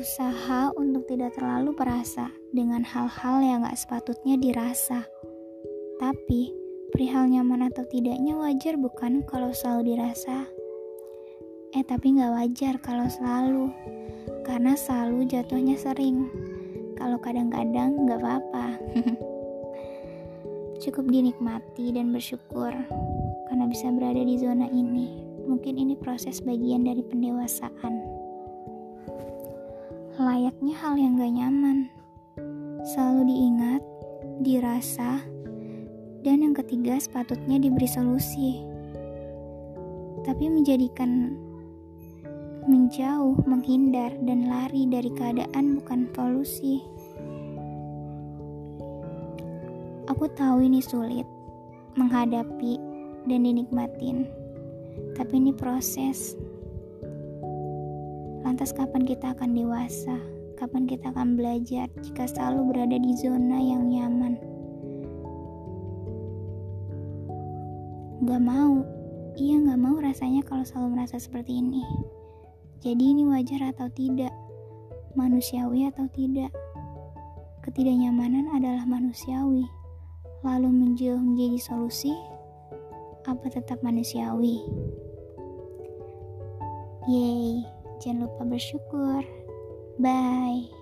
Usaha untuk tidak terlalu perasa dengan hal-hal yang gak sepatutnya dirasa. Tapi, perihal nyaman atau tidaknya wajar bukan kalau selalu dirasa? Eh, tapi gak wajar kalau selalu. Karena selalu jatuhnya sering. Kalau kadang-kadang gak apa-apa. Cukup dinikmati dan bersyukur karena bisa berada di zona ini. Mungkin ini proses bagian dari pendewasaan. Layaknya hal yang gak nyaman. Selalu diingat, dirasa, dan yang ketiga sepatutnya diberi solusi. Tapi menjadikan menjauh, menghindar, dan lari dari keadaan bukan solusi. Aku tahu ini sulit menghadapi dan dinikmatin, tapi ini proses. Lantas, kapan kita akan dewasa? Kapan kita akan belajar jika selalu berada di zona yang nyaman? Gak mau, iya gak mau rasanya kalau selalu merasa seperti ini. Jadi, ini wajar atau tidak? Manusiawi atau tidak? Ketidaknyamanan adalah manusiawi lalu menjauh menjadi solusi, apa tetap manusiawi? Yeay, jangan lupa bersyukur. Bye.